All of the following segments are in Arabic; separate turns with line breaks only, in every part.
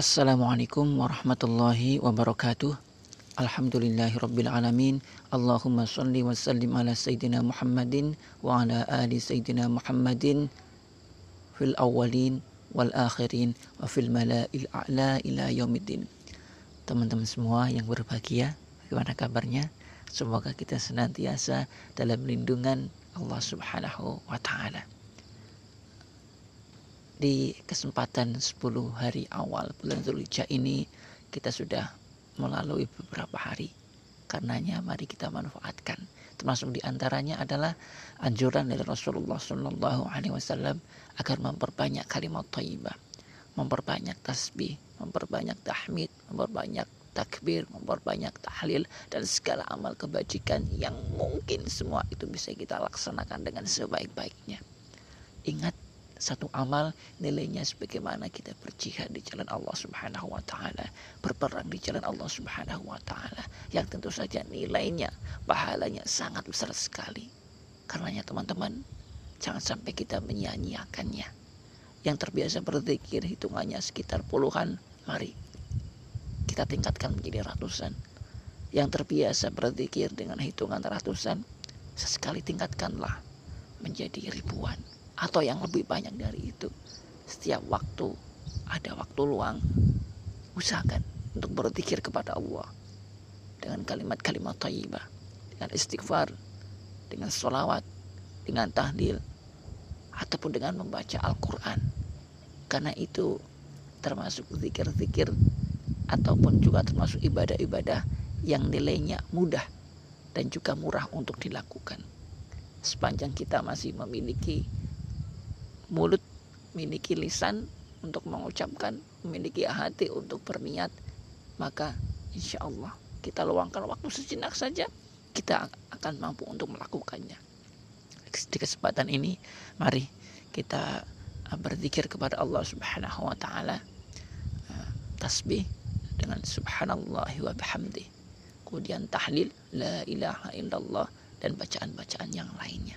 Assalamualaikum warahmatullahi wabarakatuh. Alhamdulillahi rabbil alamin. Allahumma salli wa sallim ala sayyidina Muhammadin wa ala ali sayyidina Muhammadin fil awwalin wal akhirin wa fil mala'il a'la ila yaumiddin. Teman-teman semua yang berbahagia, bagaimana kabarnya? Semoga kita senantiasa dalam lindungan Allah Subhanahu wa taala di kesempatan 10 hari awal bulan Zulhijjah ini kita sudah melalui beberapa hari. Karenanya mari kita manfaatkan. Termasuk di antaranya adalah anjuran dari Rasulullah Shallallahu Alaihi Wasallam agar memperbanyak kalimat thayyibah, memperbanyak tasbih, memperbanyak tahmid, memperbanyak takbir, memperbanyak tahlil dan segala amal kebajikan yang mungkin semua itu bisa kita laksanakan dengan sebaik-baiknya. Ingat satu amal nilainya sebagaimana kita berjihad di jalan Allah Subhanahu wa taala, berperang di jalan Allah Subhanahu wa taala yang tentu saja nilainya, pahalanya sangat besar sekali. Karenanya teman-teman, jangan sampai kita menyia-nyiakannya. Yang terbiasa berzikir hitungannya sekitar puluhan, mari kita tingkatkan menjadi ratusan. Yang terbiasa berzikir dengan hitungan ratusan, sesekali tingkatkanlah menjadi ribuan atau yang lebih banyak dari itu. Setiap waktu ada waktu luang, usahakan untuk berzikir kepada Allah dengan kalimat-kalimat thayyibah, dengan istighfar, dengan solawat, dengan tahlil, ataupun dengan membaca Al-Quran. Karena itu termasuk zikir-zikir ataupun juga termasuk ibadah-ibadah yang nilainya mudah dan juga murah untuk dilakukan. Sepanjang kita masih memiliki mulut, memiliki lisan untuk mengucapkan, memiliki hati untuk berniat, maka insya Allah kita luangkan waktu sejenak saja, kita akan mampu untuk melakukannya. Di kesempatan ini, mari kita uh, berzikir kepada Allah Subhanahu wa taala uh, tasbih dengan subhanallah wa bihamdi. Kemudian tahlil la ilaha illallah dan bacaan-bacaan yang lainnya.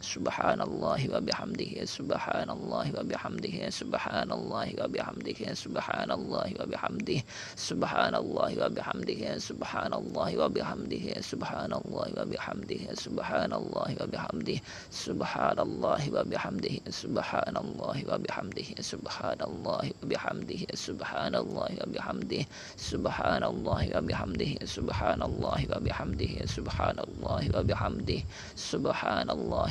سبحان الله وبحمده سبحان الله وبحمده سبحان الله وبحمده سبحان الله وبحمده سبحان الله وبحمده سبحان الله وبحمده سبحان سبحان الله وبحمده سبحان الله وبحمده سبحان الله وبحمده سبحان الله وبحمده سبحان الله وبحمده سبحان الله وبحمده سبحان الله وبحمده سبحان الله وبحمده سبحان الله وبحمده سبحان الله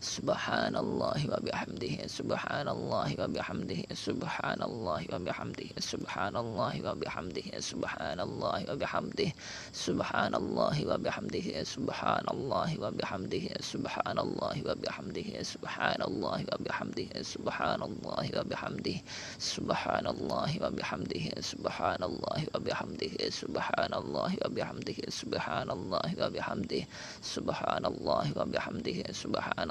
سبحان الله وبحمده سبحان الله وبحمده سبحان الله وبحمده سبحان الله وبحمده سبحان الله وبحمده سبحان الله وبحمده سبحان الله وبحمده سبحان الله وبحمده سبحان الله وبحمده سبحان الله وبحمده سبحان الله وبحمده سبحان الله وبحمده سبحان الله وبحمده سبحان الله وبحمده سبحان الله وبحمده سبحان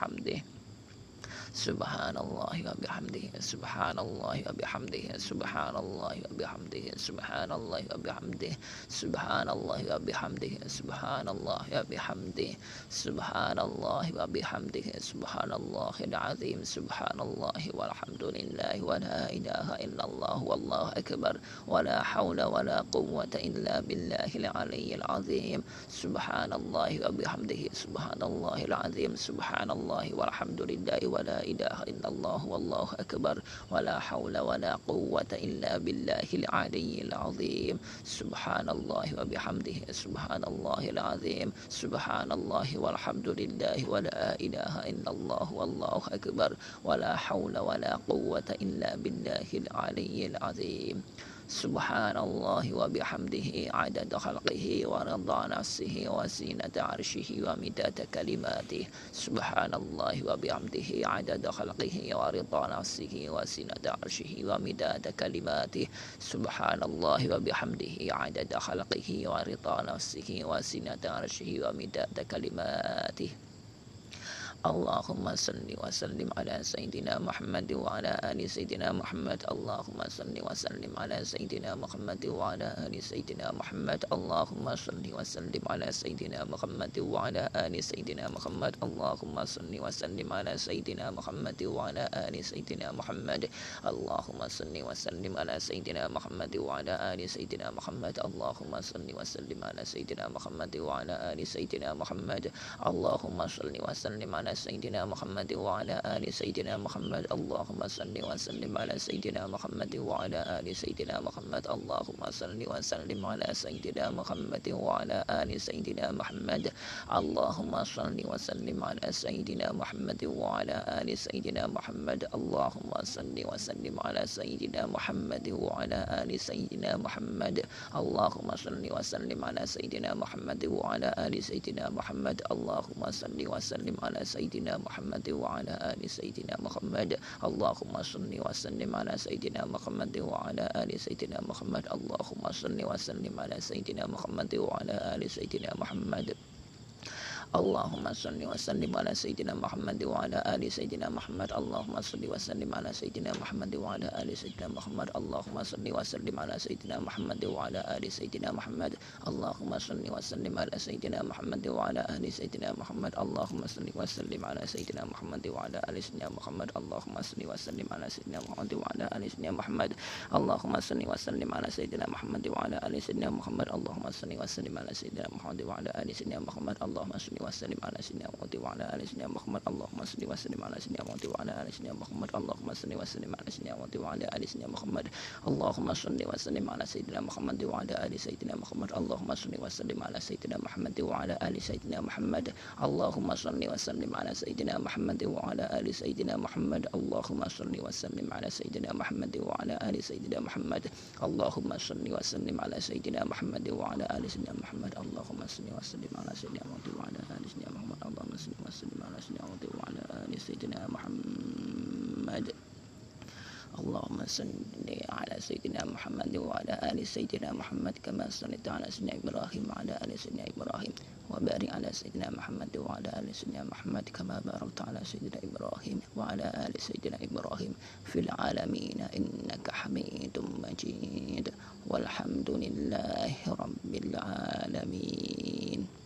وبحمده سبحان الله وبحمده سبحان الله وبحمده سبحان الله وبحمده سبحان الله وبحمده سبحان الله وبحمده سبحان الله وبحمده سبحان الله وبحمده سبحان الله العظيم سبحان الله والحمد لله ولا إله إلا الله والله أكبر ولا حول ولا قوة إلا بالله العلي العظيم. سبحان الله وبحمده سبحان الله العظيم سبحان الله والحمد لله ولا إله إلا الله والله أكبر. ولا حول ولا قوة إلا بالله العلي العظيم. سبحان الله وبحمده. سبحان الله العظيم. سبحان الله والحمد لله. ولا إله إلا الله والله أكبر. ولا حول ولا قوة إلا بالله العلي العظيم. سبحان الله وبحمده عدد خلقه ورضا نفسه وزينة عرشه ومداد كلماته. سبحان الله وبحمده عدد خلقه ورضا نفسه وزينة عرشه ومداد كلماته. سبحان الله وبحمده عدد خلقه ورضا نفسه وزينة عرشه ومداد كلماته. اللهم صل وسلم على سيدنا محمد وعلى آل سيدنا محمد. اللهم صل وسلم على سيدنا محمد وعلى آل سيدنا محمد. اللهم صل وسلم على سيدنا محمد وعلى آل سيدنا محمد. اللهم صل وسلم على سيدنا محمد وعلى آل سيدنا محمد. اللهم صل وسلم على سيدنا محمد وعلى آل سيدنا محمد. اللهم صل وسلم على سيدنا محمد وعلى آل سيدنا محمد. اللهم صل وسلم على سيدنا محمد وعلى آل سيدنا محمد. اللهم صل وسلم على سيدنا محمد وعلى آل سيدنا محمد. اللهم صل وسلم على سيدنا محمد وعلى آل سيدنا محمد. اللهم صل وسلم على سيدنا محمد وعلى آل سيدنا محمد. اللهم صل وسلم على سيدنا محمد وعلى آل سيدنا محمد. اللهم صل وسلم على سيدنا محمد وعلى آل سيدنا محمد. اللهم صل وسلم على سيدنا سيدنا محمد وعلى آل سيدنا محمد. اللهم صل وسلم على سيدنا محمد وعلى آل سيدنا محمد. اللهم صل وسلم على سيدنا محمد وعلى آل سيدنا محمد. اللهم صل وسلم على سيدنا محمد وعلى آل سيدنا محمد اللهم صل وسلم على سيدنا محمد وعلى آل سيدنا محمد اللهم صل وسلم على سيدنا محمد وعلى آل سيدنا محمد اللهم صل وسلم على سيدنا محمد وعلى آل سيدنا محمد اللهم صل وسلم على سيدنا محمد وعلى آل سيدنا محمد اللهم صل وسلم على سيدنا محمد وعلى آل سيدنا محمد اللهم صل وسلم على سيدنا محمد وعلى آل سيدنا محمد اللهم صل وسلم على سيدنا محمد وعلى آل سيدنا محمد اللهم صل وسلم على سيدنا محمد وعلى آل سيدنا محمد. اللهم صل وسلم على سيدنا محمد وعلى آل سيدنا محمد. اللهم صل وسلم على سيدنا محمد وعلى آل سيدنا محمد. اللهم صل وسلم على سيدنا محمد وعلى آل سيدنا محمد. اللهم صل وسلم على سيدنا محمد وعلى آل سيدنا محمد. اللهم صل وسلم على سيدنا محمد وعلى آل سيدنا محمد. اللهم صل وسلم على سيدنا محمد وعلى آل سيدنا محمد. اللهم صل وسلم على سيدنا محمد وعلى آل سيدنا محمد. اللهم صل وسلم على سيدنا محمد وعلى سيدنا محمد اللهم صل وسلم على سيدنا محمد وعلى آل سيدنا محمد. اللهم صل على سيدنا محمد وعلى آل سيدنا محمد كما صليت على سيدنا إبراهيم وعلى آل سيدنا إبراهيم. وبارك على سيدنا محمد وعلى آل سيدنا محمد كما باركت على سيدنا إبراهيم وعلى آل سيدنا إبراهيم في العالمين. إنك حميد مجيد. والحمد لله رب العالمين.